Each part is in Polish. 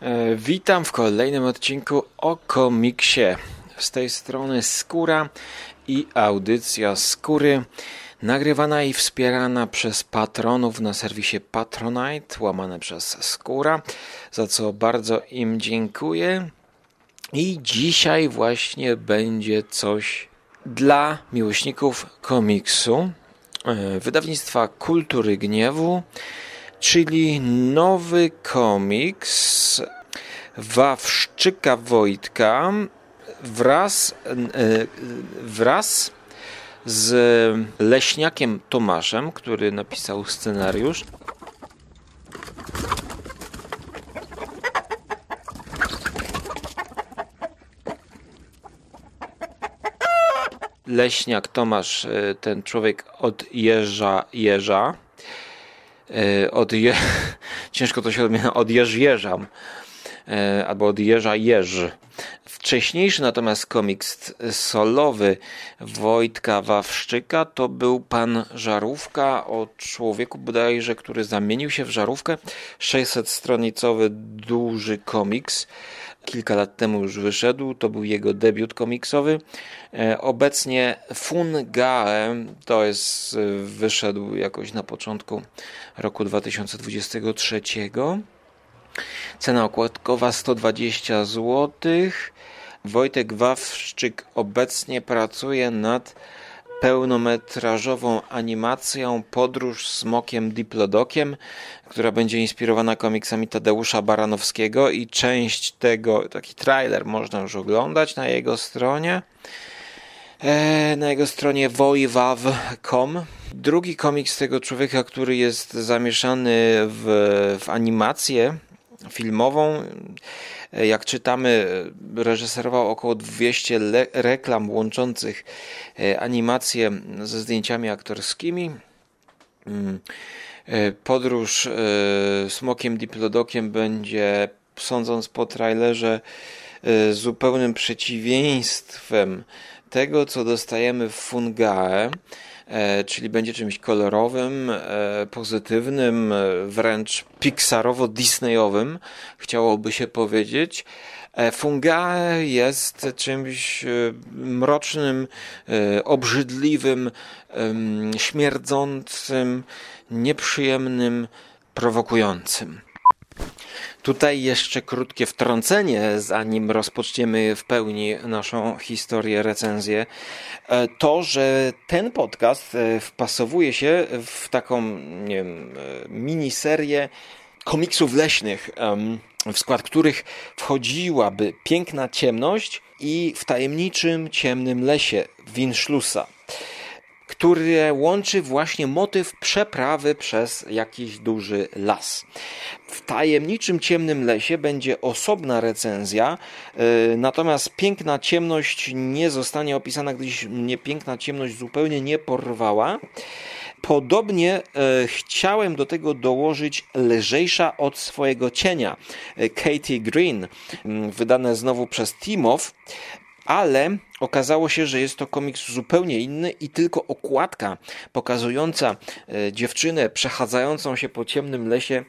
E, witam w kolejnym odcinku o komiksie. Z tej strony Skóra i audycja Skóry, nagrywana i wspierana przez patronów na serwisie Patronite, łamane przez Skóra, za co bardzo im dziękuję. I dzisiaj właśnie będzie coś dla miłośników komiksu, e, wydawnictwa Kultury Gniewu, czyli nowy komiks Wawszczyka Wojtka wraz, e, wraz z Leśniakiem Tomaszem, który napisał scenariusz. Leśniak Tomasz, e, ten człowiek od Jeża Jeża, e, od je... ciężko to się odmienia, od Jeżjeżam, e, albo od Jeża Jeży. Wcześniejszy natomiast komiks solowy Wojtka Wawszczyka to był Pan Żarówka o człowieku bodajże, który zamienił się w żarówkę. 600-stronicowy duży komiks kilka lat temu już wyszedł. To był jego debiut komiksowy. E, obecnie Fungae to jest, e, wyszedł jakoś na początku roku 2023. Cena okładkowa 120 zł. Wojtek Wawszczyk obecnie pracuje nad pełnometrażową animacją Podróż smokiem Diplodokiem, która będzie inspirowana komiksami Tadeusza Baranowskiego i część tego, taki trailer można już oglądać na jego stronie. E, na jego stronie wojwaw.com. Drugi komiks tego człowieka, który jest zamieszany w, w animację filmową, E, jak czytamy, e, reżyserował około 200 reklam łączących e, animacje ze zdjęciami aktorskimi. Mm. Podróż Smokiem Diplodokiem będzie, sądząc po trailerze, zupełnym przeciwieństwem tego, co dostajemy w Fungae. E, czyli będzie czymś kolorowym, e, pozytywnym, e, wręcz pixarowo-disneyowym, chciałoby się powiedzieć. Fungae jest czymś mrocznym, obrzydliwym, śmierdzącym, nieprzyjemnym, prowokującym. Tutaj jeszcze krótkie wtrącenie, zanim rozpoczniemy w pełni naszą historię, recenzję. E, to, że ten podcast e, wpasowuje się w taką nie wiem, e, miniserię komiksów leśnych, w skład których wchodziłaby piękna ciemność i w tajemniczym ciemnym lesie Winschlussa które łączy właśnie motyw przeprawy przez jakiś duży las. W tajemniczym ciemnym lesie będzie osobna recenzja, e, natomiast piękna ciemność nie zostanie opisana, gdyż mnie piękna ciemność zupełnie nie porwała. Podobnie e, chciałem do tego dołożyć lżejsza od swojego cienia e, Katie Green, wydane znowu przez Timow ale okazało się, że jest to komiks zupełnie inny i tylko okładka pokazująca e, dziewczynę przechadzającą się po ciemnym lesie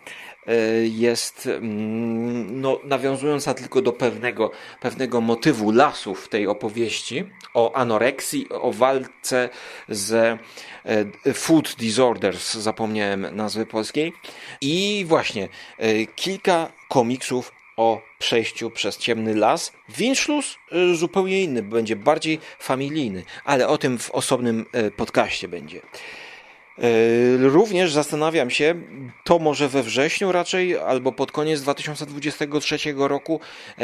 e, jest mm, no, nawiązująca tylko do pewnego, pewnego motywu lasu w tej opowieści o anoreksji, o walce z e, food disorders, zapomniałem nazwy polskiej. I właśnie kilka komiksów o przejściu przez ciemny las. Winschluss y, zupełnie inny, będzie bardziej familijny, ale o tym w osobnym y, podcaście będzie. E, również zastanawiam się, to może we wrześniu raczej, albo pod koniec 2023 roku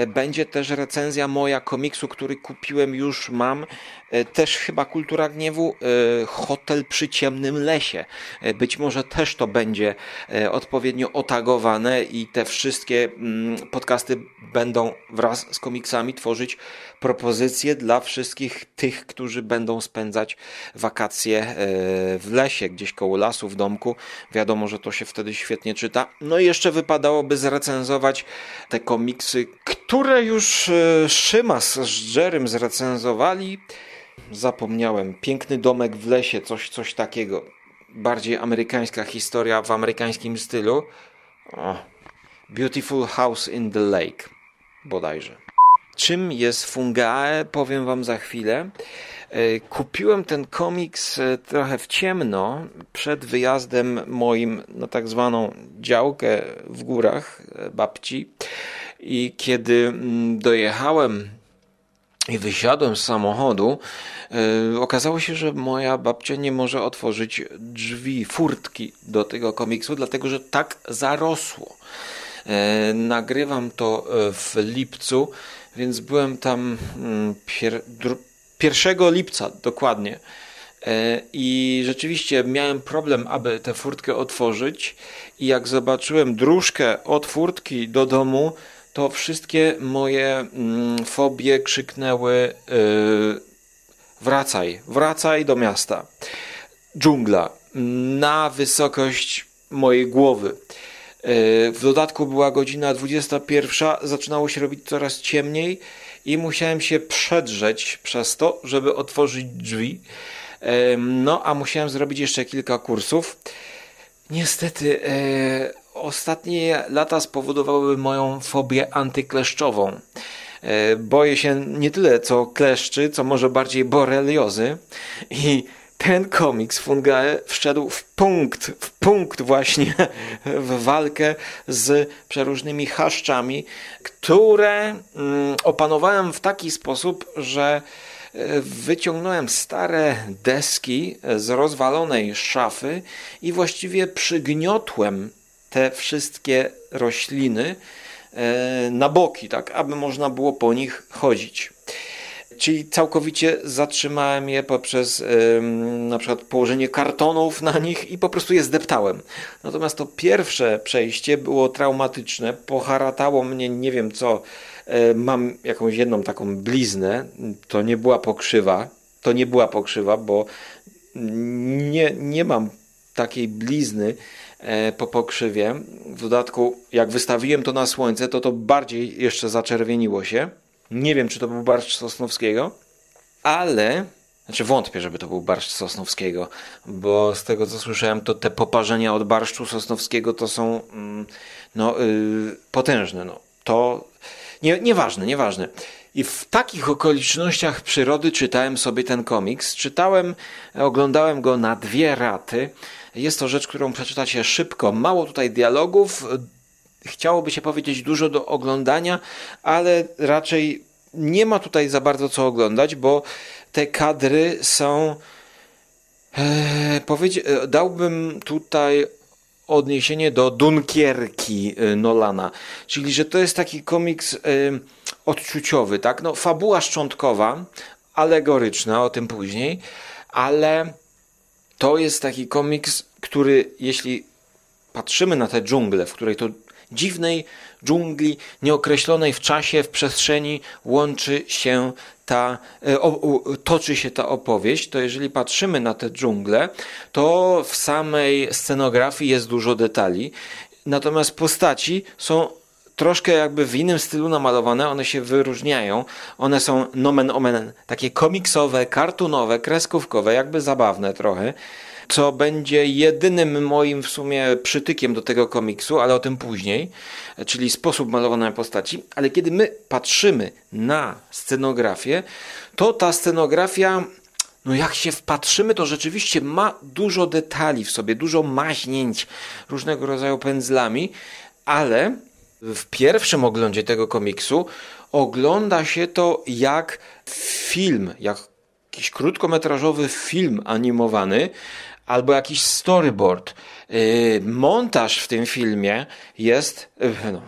będzie też recenzja moja komiksu, który kupiłem, już mam. E, też chyba Kultura Gniewu, Hotel przy ciemnym lesie. Być może też to będzie odpowiednio otagowane i te wszystkie mm, podcasty będą wraz z komiksami tworzyć propozycje dla wszystkich tych, którzy będą spędzać wakacje w lesie, gdzieś koło lasu, w domku. Wiadomo, że to się wtedy świetnie czyta. No i jeszcze wypadałoby zrecenzować te komiksy, które już e, Szymas z Jerem zrecenzowali. Zapomniałem. Piękny domek w lesie, coś, coś takiego. Bardziej amerykańska historia w amerykańskim stylu. O, Beautiful House in the Lake bodajże. Czym jest Fungae, powiem wam za chwilę. E, kupiłem ten komiks e, trochę w ciemno przed wyjazdem moim na tak zwaną działkę w górach e, babci i kiedy mm, dojechałem i wysiadłem z samochodu, okazało się, że moja babcia nie może otworzyć drzwi, furtki do tego komiksu, dlatego że tak zarosło. Nagrywam to w lipcu, więc byłem tam mm, pier 1 lipca dokładnie. E, I rzeczywiście miałem problem, aby tę furtkę otworzyć. I jak zobaczyłem dróżkę od furtki do domu, to wszystkie moje mm, fobie krzyknęły: yy, Wracaj, wracaj do miasta. Dżungla na wysokość mojej głowy. E, w dodatku była godzina 21, zaczynało się robić coraz ciemniej i musiałem się przedrzeć przez to, żeby otworzyć drzwi. No, a musiałem zrobić jeszcze kilka kursów. Niestety, ostatnie lata spowodowały moją fobię antykleszczową. E, boję się nie tyle co kleszczy, co może bardziej boreliozy i ten komiks Fungae wszedł w punkt, w punkt właśnie w walkę z przeróżnymi chaszczami, które mm, opanowałem w taki sposób, że e, wyciągnąłem stare deski z rozwalonej szafy i właściwie przygniotłem te wszystkie rośliny e, na boki, tak aby można było po nich chodzić. Czyli całkowicie zatrzymałem je poprzez na przykład położenie kartonów na nich i po prostu je zdeptałem. Natomiast to pierwsze przejście było traumatyczne, poharatało mnie nie wiem co. E, mam jakąś jedną taką bliznę, to nie była pokrzywa, to nie była pokrzywa, bo nie, nie mam takiej blizny po pokrzywie. W dodatku, jak wystawiłem to na słońce, to to bardziej jeszcze zaczerwieniło się. Nie wiem, czy to był barszcz Sosnowskiego, ale znaczy wątpię, żeby to był barszcz Sosnowskiego, bo z tego co słyszałem, to te poparzenia od barszczu Sosnowskiego to są mm, no, yy, potężne. No. To nie, nieważne, nieważne. I w takich okolicznościach przyrody czytałem sobie ten komiks. Czytałem, oglądałem go na dwie raty. Jest to rzecz, którą przeczytacie szybko. Mało tutaj dialogów, chciałoby się powiedzieć dużo do oglądania, ale raczej nie ma tutaj za bardzo co oglądać, bo te kadry są. E, powiedzi, e, dałbym tutaj odniesienie do Dunkierki e, Nolana, czyli że to jest taki komiks e, odczuciowy, tak? No, fabuła szczątkowa, alegoryczna, o tym później, ale to jest taki komiks, który jeśli patrzymy na tę dżunglę, w której to dziwnej dżungli, nieokreślonej w czasie, w przestrzeni łączy się ta, e, toczy się ta opowieść, to jeżeli patrzymy na tę dżunglę, to w samej scenografii jest dużo detali, natomiast postaci są troszkę jakby w innym stylu namalowane, one się wyróżniają, one są nomen omen, takie komiksowe, kartunowe, kreskówkowe, jakby zabawne trochę co będzie jedynym moim w sumie przytykiem do tego komiksu, ale o tym później, czyli sposób malowania postaci. Ale kiedy my patrzymy na scenografię, to ta scenografia no jak się wpatrzymy, to rzeczywiście ma dużo detali w sobie, dużo maźnięć różnego rodzaju pędzlami, ale w pierwszym oglądzie tego komiksu ogląda się to jak film, jak jakiś krótkometrażowy film animowany, albo jakiś storyboard. Y, montaż w tym filmie jest, no,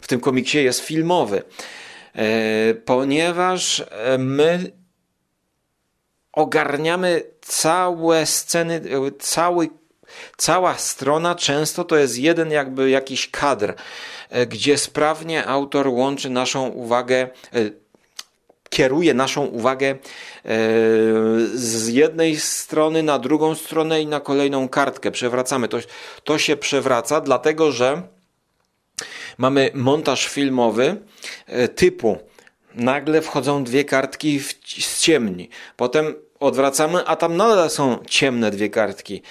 w tym komiksie jest filmowy, y, ponieważ my ogarniamy całe sceny, cały, cała strona często to jest jeden jakby jakiś kadr, gdzie sprawnie autor łączy naszą uwagę, kieruje naszą uwagę e, z jednej strony na drugą stronę i na kolejną kartkę. Przewracamy. To, to się przewraca, dlatego że mamy montaż filmowy e, typu nagle wchodzą dwie kartki z ciemni. Potem odwracamy, a tam nadal są ciemne dwie kartki.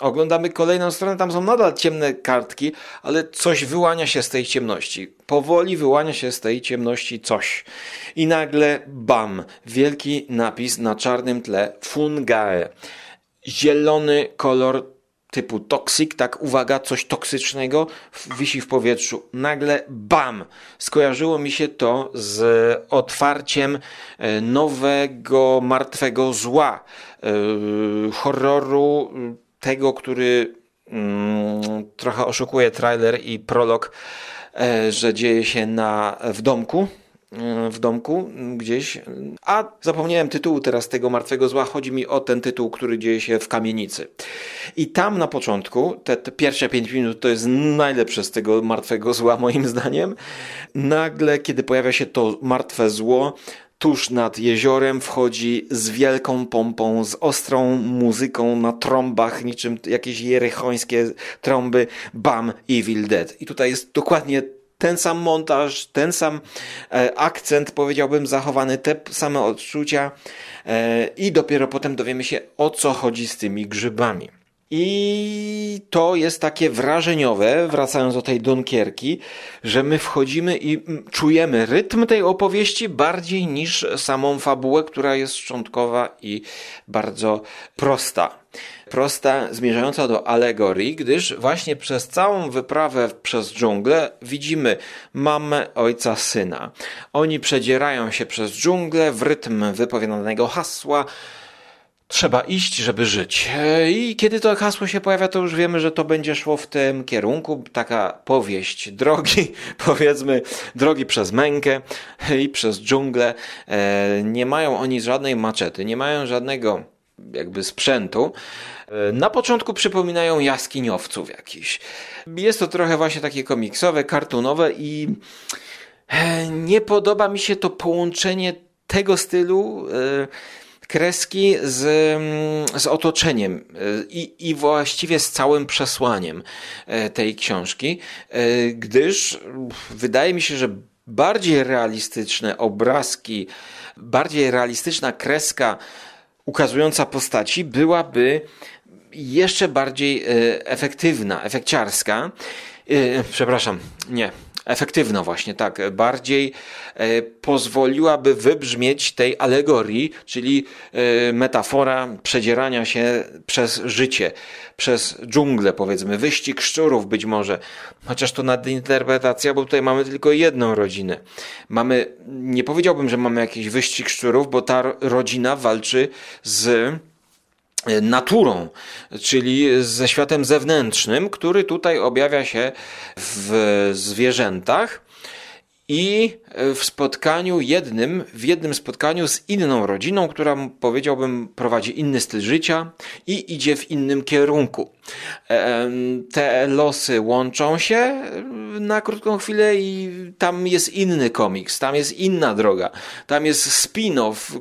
Oglądamy kolejną stronę, tam są nadal ciemne kartki, ale coś wyłania się z tej ciemności. Powoli wyłania się z tej ciemności coś. I nagle bam, wielki napis na czarnym tle Fungae. Zielony kolor typu toksik, tak uwaga, coś toksycznego wisi w powietrzu. Nagle bam! Skojarzyło mi się to z otwarciem e, nowego martwego zła, e, horroru tego, który mm, trochę oszukuje trailer i prolog, e, że dzieje się na, w domku E, w domku gdzieś. A zapomniałem tytułu teraz tego martwego zła. Chodzi mi o ten tytuł, który dzieje się w kamienicy. I tam na początku, te, te pierwsze pięć minut to jest najlepsze z tego martwego zła, moim zdaniem. Nagle, kiedy pojawia się to martwe zło, tuż nad jeziorem wchodzi z wielką pompą, z ostrą muzyką na trąbach, niczym jakieś jerychońskie trąby, bam, Evil Dead. I tutaj jest dokładnie ten sam montaż, ten sam e, akcent, powiedziałbym, zachowany, te same odczucia e, i dopiero potem dowiemy się o co chodzi z tymi grzybami. I to jest takie wrażeniowe, wracając do tej Dunkierki, że my wchodzimy i czujemy rytm tej opowieści bardziej niż samą fabułę, która jest szczątkowa i bardzo prosta prosta, zmierzająca do alegorii, gdyż właśnie przez całą wyprawę przez dżunglę widzimy mamę, ojca, syna. Oni przedzierają się przez dżunglę w rytm wypowiadanego hasła, Trzeba iść, żeby żyć. I kiedy to hasło się pojawia, to już wiemy, że to będzie szło w tym kierunku. Taka powieść drogi, powiedzmy, drogi przez mękę i przez dżunglę. E, nie mają oni żadnej maczety, nie mają żadnego jakby sprzętu. E, na początku przypominają jaskiniowców jakiś. Jest to trochę właśnie takie komiksowe, kartunowe i e, nie podoba mi się to połączenie tego stylu e, kreski z, mm, z otoczeniem i, i właściwie z całym przesłaniem tej książki, gdyż wydaje mi się, że bardziej realistyczne obrazki, bardziej realistyczna kreska ukazująca postaci byłaby jeszcze bardziej e, efektywna, efekciarska. E, przepraszam, nie, efektywna właśnie, tak, bardziej e, pozwoliłaby wybrzmieć tej alegorii, czyli metafora przedzierania się przez życie, przez dżunglę powiedzmy, wyścig szczurów być może, chociaż to nadinterpretacja, bo tutaj mamy tylko jedną rodzinę. Mamy, nie powiedziałbym, że mamy jakiś wyścig szczurów, bo ta rodzina walczy z naturą, czyli ze światem zewnętrznym, który tutaj objawia się w zwierzętach i w spotkaniu jednym, w jednym spotkaniu z inną rodziną, która powiedziałbym prowadzi inny styl życia i idzie w innym kierunku. Te losy łączą się na krótką chwilę i tam jest inny komiks, tam jest inna droga, tam jest spin-off,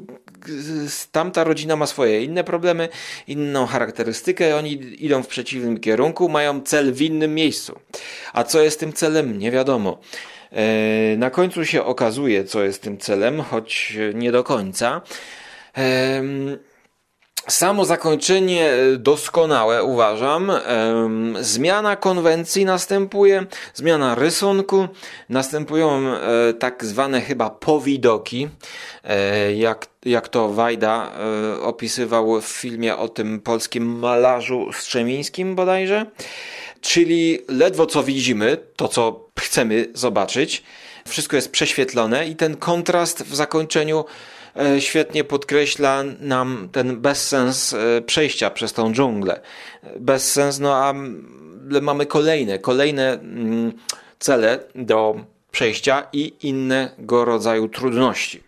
tamta rodzina ma swoje inne problemy, inną charakterystykę, oni idą w przeciwnym kierunku, mają cel w innym miejscu. A co jest tym celem? Nie wiadomo. E, na końcu się okazuje, co jest tym celem, choć nie do końca. Samo zakończenie doskonałe uważam. Zmiana konwencji następuje, zmiana rysunku, następują e, tak zwane chyba powidoki, e, jak, jak to Wajda opisywał w filmie o tym polskim malarzu Strzemińskim bodajże. Czyli ledwo co widzimy, to co chcemy zobaczyć, wszystko jest prześwietlone i ten kontrast w zakończeniu e, świetnie podkreśla nam ten bezsens e, przejścia przez tą dżunglę. Bezsens, no a mamy kolejne, kolejne mm, cele do przejścia i innego rodzaju trudności.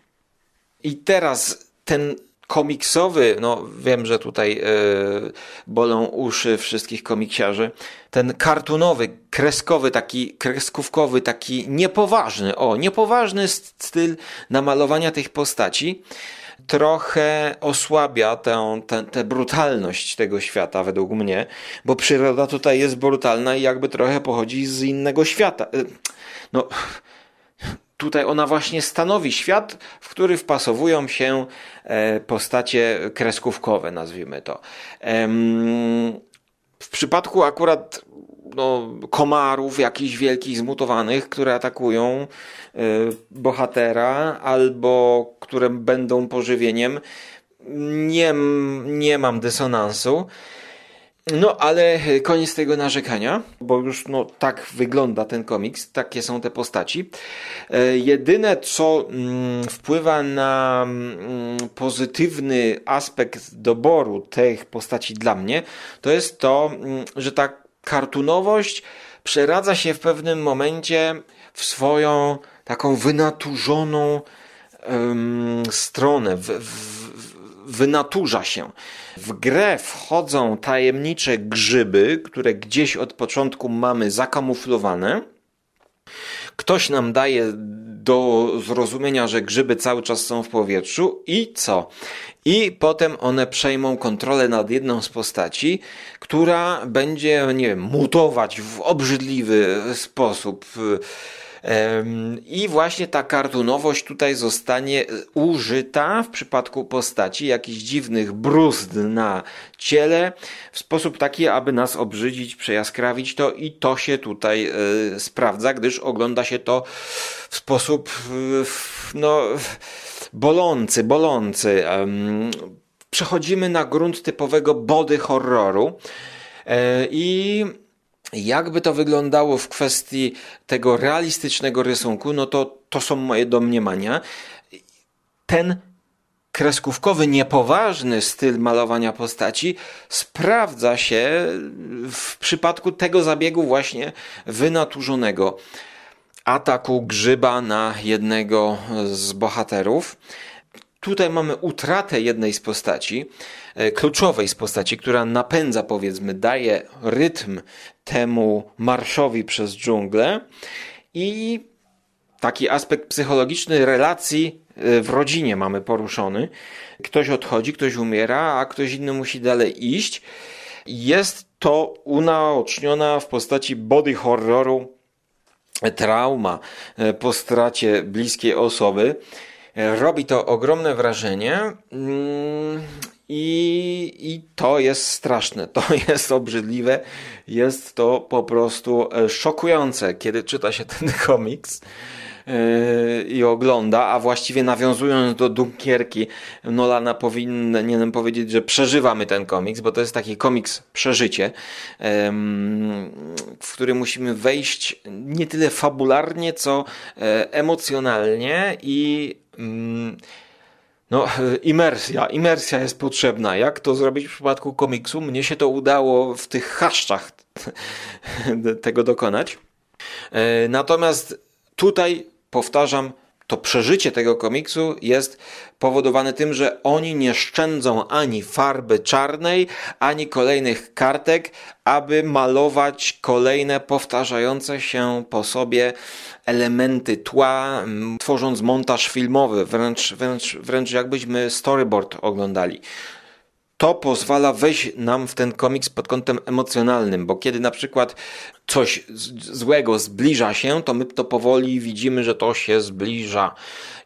I teraz ten komiksowy, no wiem, że tutaj yy, bolą uszy wszystkich komiksiarzy, ten kartunowy, kreskowy, taki kreskówkowy, taki niepoważny, o, niepoważny styl namalowania tych postaci trochę osłabia tę, tę, tę brutalność tego świata, według mnie, bo przyroda tutaj jest brutalna i jakby trochę pochodzi z innego świata. E, no, tutaj ona właśnie stanowi świat, w który wpasowują się e, postacie kreskówkowe, nazwijmy to. W przypadku akurat no, komarów jakichś wielkich, zmutowanych, które atakują y, bohatera albo które będą pożywieniem, nie, nie mam dysonansu. No, ale koniec tego narzekania, bo już no, tak wygląda ten komiks, takie są te postaci. E, jedyne, co mm, wpływa na mm, pozytywny aspekt doboru tych postaci dla mnie, to jest to, mm, że ta kartunowość przeradza się w pewnym momencie w swoją taką wynaturzoną stronę, w, w, wynaturza się. W grę wchodzą tajemnicze grzyby, które gdzieś od początku mamy zakamuflowane. Ktoś nam daje do zrozumienia, że grzyby cały czas są w powietrzu i co? I potem one przejmą kontrolę nad jedną z postaci, która będzie, nie wiem, mutować w obrzydliwy sposób i właśnie ta kartunowość tutaj zostanie użyta w przypadku postaci jakichś dziwnych bruzd na ciele w sposób taki, aby nas obrzydzić, przejaskrawić to i to się tutaj e, sprawdza, gdyż ogląda się to w sposób no bolący, bolący. Przechodzimy na grunt typowego body horroru e, i jakby to wyglądało w kwestii tego realistycznego rysunku, no to to są moje domniemania. Ten kreskówkowy, niepoważny styl malowania postaci sprawdza się w przypadku tego zabiegu właśnie wynaturzonego ataku grzyba na jednego z bohaterów. Tutaj mamy utratę jednej z postaci, e, kluczowej z postaci, która napędza, powiedzmy, daje rytm temu marszowi przez dżunglę i taki aspekt psychologiczny relacji e, w rodzinie mamy poruszony. Ktoś odchodzi, ktoś umiera, a ktoś inny musi dalej iść. Jest to unaoczniona w postaci body horroru trauma e, po stracie bliskiej osoby. Robi to ogromne wrażenie mm, i, i to jest straszne, to jest obrzydliwe, jest to po prostu e, szokujące, kiedy czyta się ten komiks e, i ogląda, a właściwie nawiązując do Dunkierki, Nolana powinienem powiedzieć, że przeżywamy ten komiks, bo to jest taki komiks przeżycie, w który musimy wejść nie tyle fabularnie, co e, emocjonalnie i no, imersja. Imersja jest potrzebna. Jak to zrobić w przypadku komiksu? Mnie się to udało w tych haszczach tego dokonać. E, natomiast tutaj powtarzam, to przeżycie tego komiksu jest powodowane tym, że oni nie szczędzą ani farby czarnej, ani kolejnych kartek, aby malować kolejne powtarzające się po sobie elementy tła, tworząc montaż filmowy, wręcz, wręcz, wręcz jakbyśmy storyboard oglądali to pozwala wejść nam w ten komiks pod kątem emocjonalnym, bo kiedy na przykład coś złego zbliża się, to my to powoli widzimy, że to się zbliża.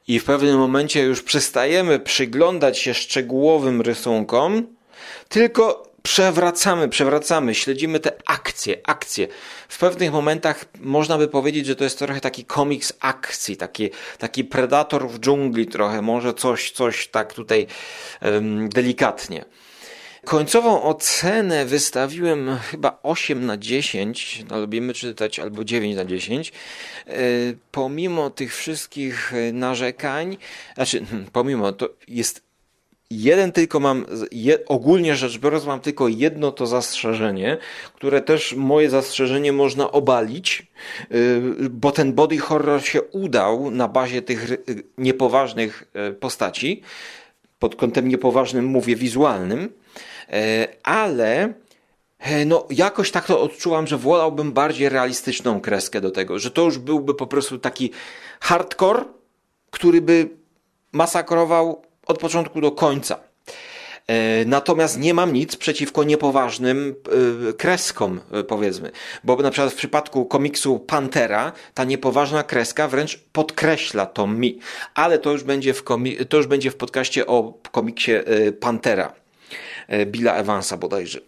I w pewnym momencie już przestajemy przyglądać się szczegółowym rysunkom, tylko przewracamy, przewracamy, śledzimy te akcje, akcje. W pewnych momentach można by powiedzieć, że to jest trochę taki komiks akcji, taki, taki predator w dżungli trochę, może coś, coś tak tutaj um, delikatnie. Końcową ocenę wystawiłem chyba 8 na 10, no, lubimy czytać, albo 9 na 10. E, pomimo tych wszystkich narzekań, znaczy, hmm, pomimo, to jest jeden tylko mam, je, ogólnie rzecz biorąc, mam tylko jedno to zastrzeżenie, które też moje zastrzeżenie można obalić, e, bo ten body horror się udał na bazie tych niepoważnych e, postaci. Pod kątem niepoważnym mówię wizualnym E, ale e, no, jakoś tak to odczułam, że wolałbym bardziej realistyczną kreskę do tego, że to już byłby po prostu taki hardcore, który by masakrował od początku do końca. E, natomiast nie mam nic przeciwko niepoważnym kreskom, powiedzmy. Bo na przykład w przypadku komiksu Pantera ta niepoważna kreska wręcz podkreśla to mi. Ale to już będzie w, komi- to już będzie w podcaście o komiksie Pantera. E, Billa Evansa bodajże.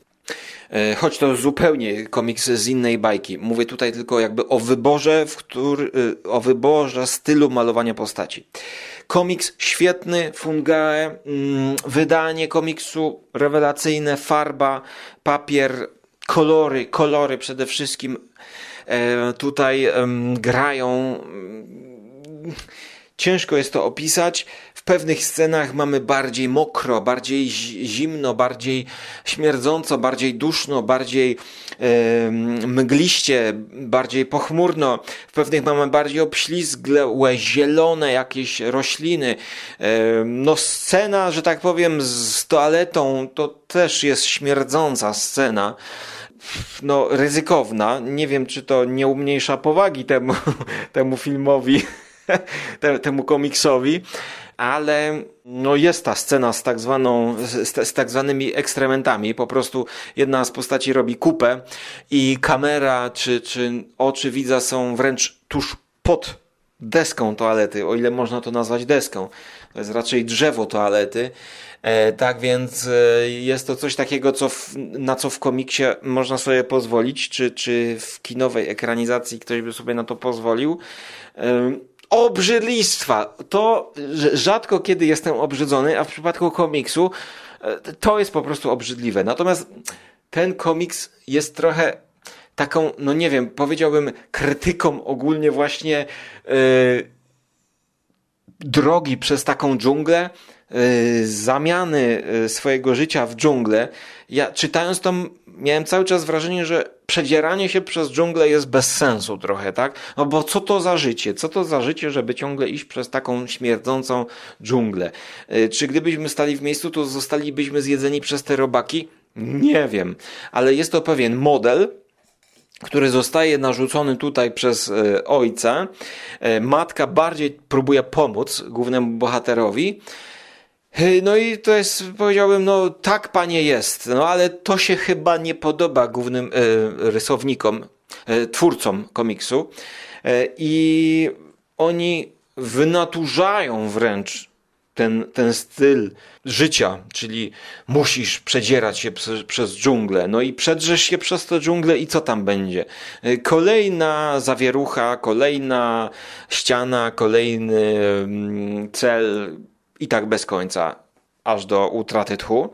E, choć to zupełnie komiks z innej bajki. Mówię tutaj tylko jakby o wyborze, w który, e, o wyborze stylu malowania postaci. Komiks świetny, fungae, mm, wydanie komiksu rewelacyjne, farba, papier, kolory, kolory przede wszystkim tutaj grają. Ciężko jest to opisać. W pewnych scenach mamy bardziej mokro, bardziej zimno, bardziej śmierdząco, bardziej duszno, bardziej e, mgliście, bardziej pochmurno. W pewnych mamy bardziej obślizgłe, zielone jakieś rośliny. E, no scena, że tak powiem, z toaletą to też jest śmierdząca scena no, ryzykowna. Nie wiem, czy to nie umniejsza powagi temu, temu filmowi, temu komiksowi ale no jest ta scena z tak, zwaną, z, z tak zwanymi ekstrementami. Po prostu jedna z postaci robi kupę i kamera czy, czy oczy widza są wręcz tuż pod deską toalety, o ile można to nazwać deską. To jest raczej drzewo toalety. E, tak więc e, jest to coś takiego, co w, na co w komiksie można sobie pozwolić, czy, czy w kinowej ekranizacji ktoś by sobie na to pozwolił. E, obrzydlistwa. To rzadko kiedy jestem obrzydzony, a w przypadku komiksu e, to jest po prostu obrzydliwe. Natomiast ten komiks jest trochę taką, no nie wiem, powiedziałbym krytyką ogólnie właśnie yy, drogi przez taką dżunglę, zamiany y, swojego życia w dżunglę, ja czytając to miałem cały czas wrażenie, że przedzieranie się przez dżunglę jest bez sensu trochę, tak? No bo co to za życie? Co to za życie, żeby ciągle iść przez taką śmierdzącą dżunglę? Y, czy gdybyśmy stali w miejscu, to zostalibyśmy zjedzeni przez te robaki? Nie wiem, ale jest to pewien model, który zostaje narzucony tutaj przez ojca. Matka bardziej próbuje pomóc głównemu bohaterowi, no i to jest, powiedziałbym, no tak panie jest, no ale to się chyba nie podoba głównym e, rysownikom, e, twórcom komiksu. E, i oni wynaturzają wręcz ten, ten styl życia, czyli musisz przedzierać się przez, przez dżunglę, no i przedrzesz się przez tę dżunglę i co tam będzie? E, kolejna zawierucha, kolejna ściana, kolejny mm, cel, i tak bez końca, aż do utraty tchu.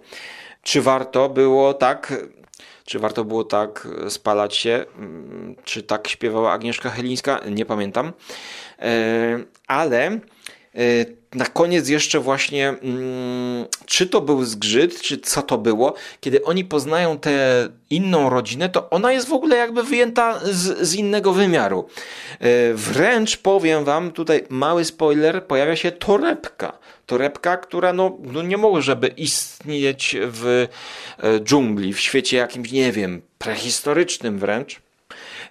Czy warto było tak, czy warto było tak spalać się, mm, czy tak śpiewała Agnieszka Helińska, nie pamiętam, e, ale e, na koniec jeszcze właśnie, mm, czy to był zgrzyt, czy co to było, kiedy oni poznają tę inną rodzinę, to ona jest w ogóle jakby wyjęta z, z innego wymiaru. E, wręcz powiem wam, tutaj mały spoiler, pojawia się torebka torebka, która no, no nie może by istnieć w e, dżungli, w świecie jakimś, nie wiem, prehistorycznym wręcz.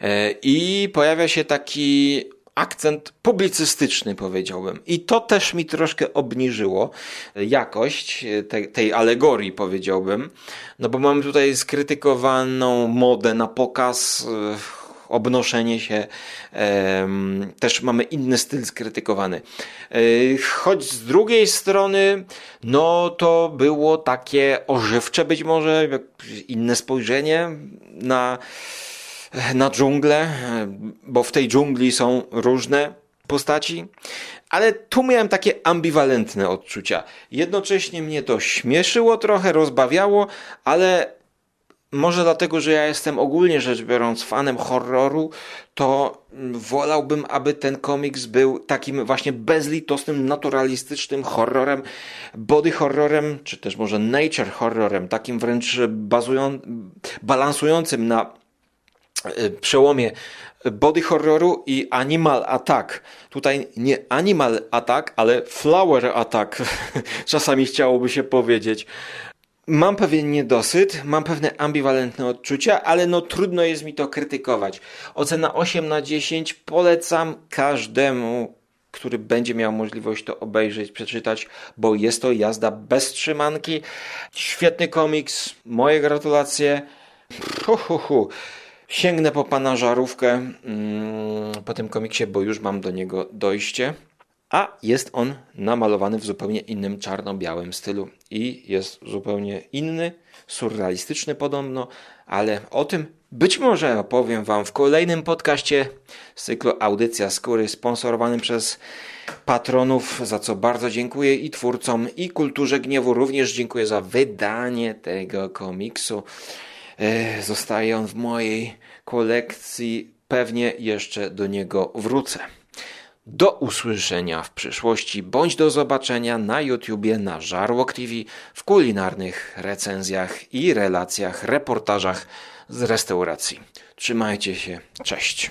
E, I pojawia się taki akcent publicystyczny, powiedziałbym. I to też mi troszkę obniżyło jakość tej, tej alegorii, powiedziałbym. No bo mamy tutaj skrytykowaną modę na pokaz e, obnoszenie się. Też mamy inny styl skrytykowany. E, choć z drugiej strony, no to było takie ożywcze być może, inne spojrzenie na, na dżunglę, bo w tej dżungli są różne postaci, ale tu miałem takie ambiwalentne odczucia. Jednocześnie mnie to śmieszyło trochę, rozbawiało, ale może dlatego, że ja jestem ogólnie rzecz biorąc fanem horroru, to wolałbym, aby ten komiks był takim właśnie bezlitosnym, naturalistycznym horrorem, body horrorem, czy też może nature horrorem, takim wręcz bazują, balansującym na e, przełomie body horroru i animal attack. Tutaj nie animal attack, ale flower attack. Czasami chciałoby się powiedzieć. Mam pewien niedosyt, mam pewne ambiwalentne odczucia, ale no trudno jest mi to krytykować. Ocena 8 na 10 polecam każdemu, który będzie miał możliwość to obejrzeć, przeczytać, bo jest to jazda bez trzymanki. Świetny komiks, moje gratulacje. Hu, hu, hu. Sięgnę po pana żarówkę mm, po tym komiksie, bo już mam do niego dojście a jest on namalowany w zupełnie innym czarno-białym stylu i jest zupełnie inny, surrealistyczny podobno, ale o tym być może opowiem Wam w kolejnym podcaście z cyklu Audycja Skóry sponsorowanym przez patronów, za co bardzo dziękuję i twórcom, i Kulturze Gniewu. Również dziękuję za wydanie tego komiksu. E, zostaje on w mojej kolekcji. Pewnie jeszcze do niego wrócę. Do usłyszenia w przyszłości, bądź do zobaczenia na YouTubie, na Żarłok TV, w kulinarnych recenzjach i relacjach, reportażach z restauracji. Trzymajcie się, cześć.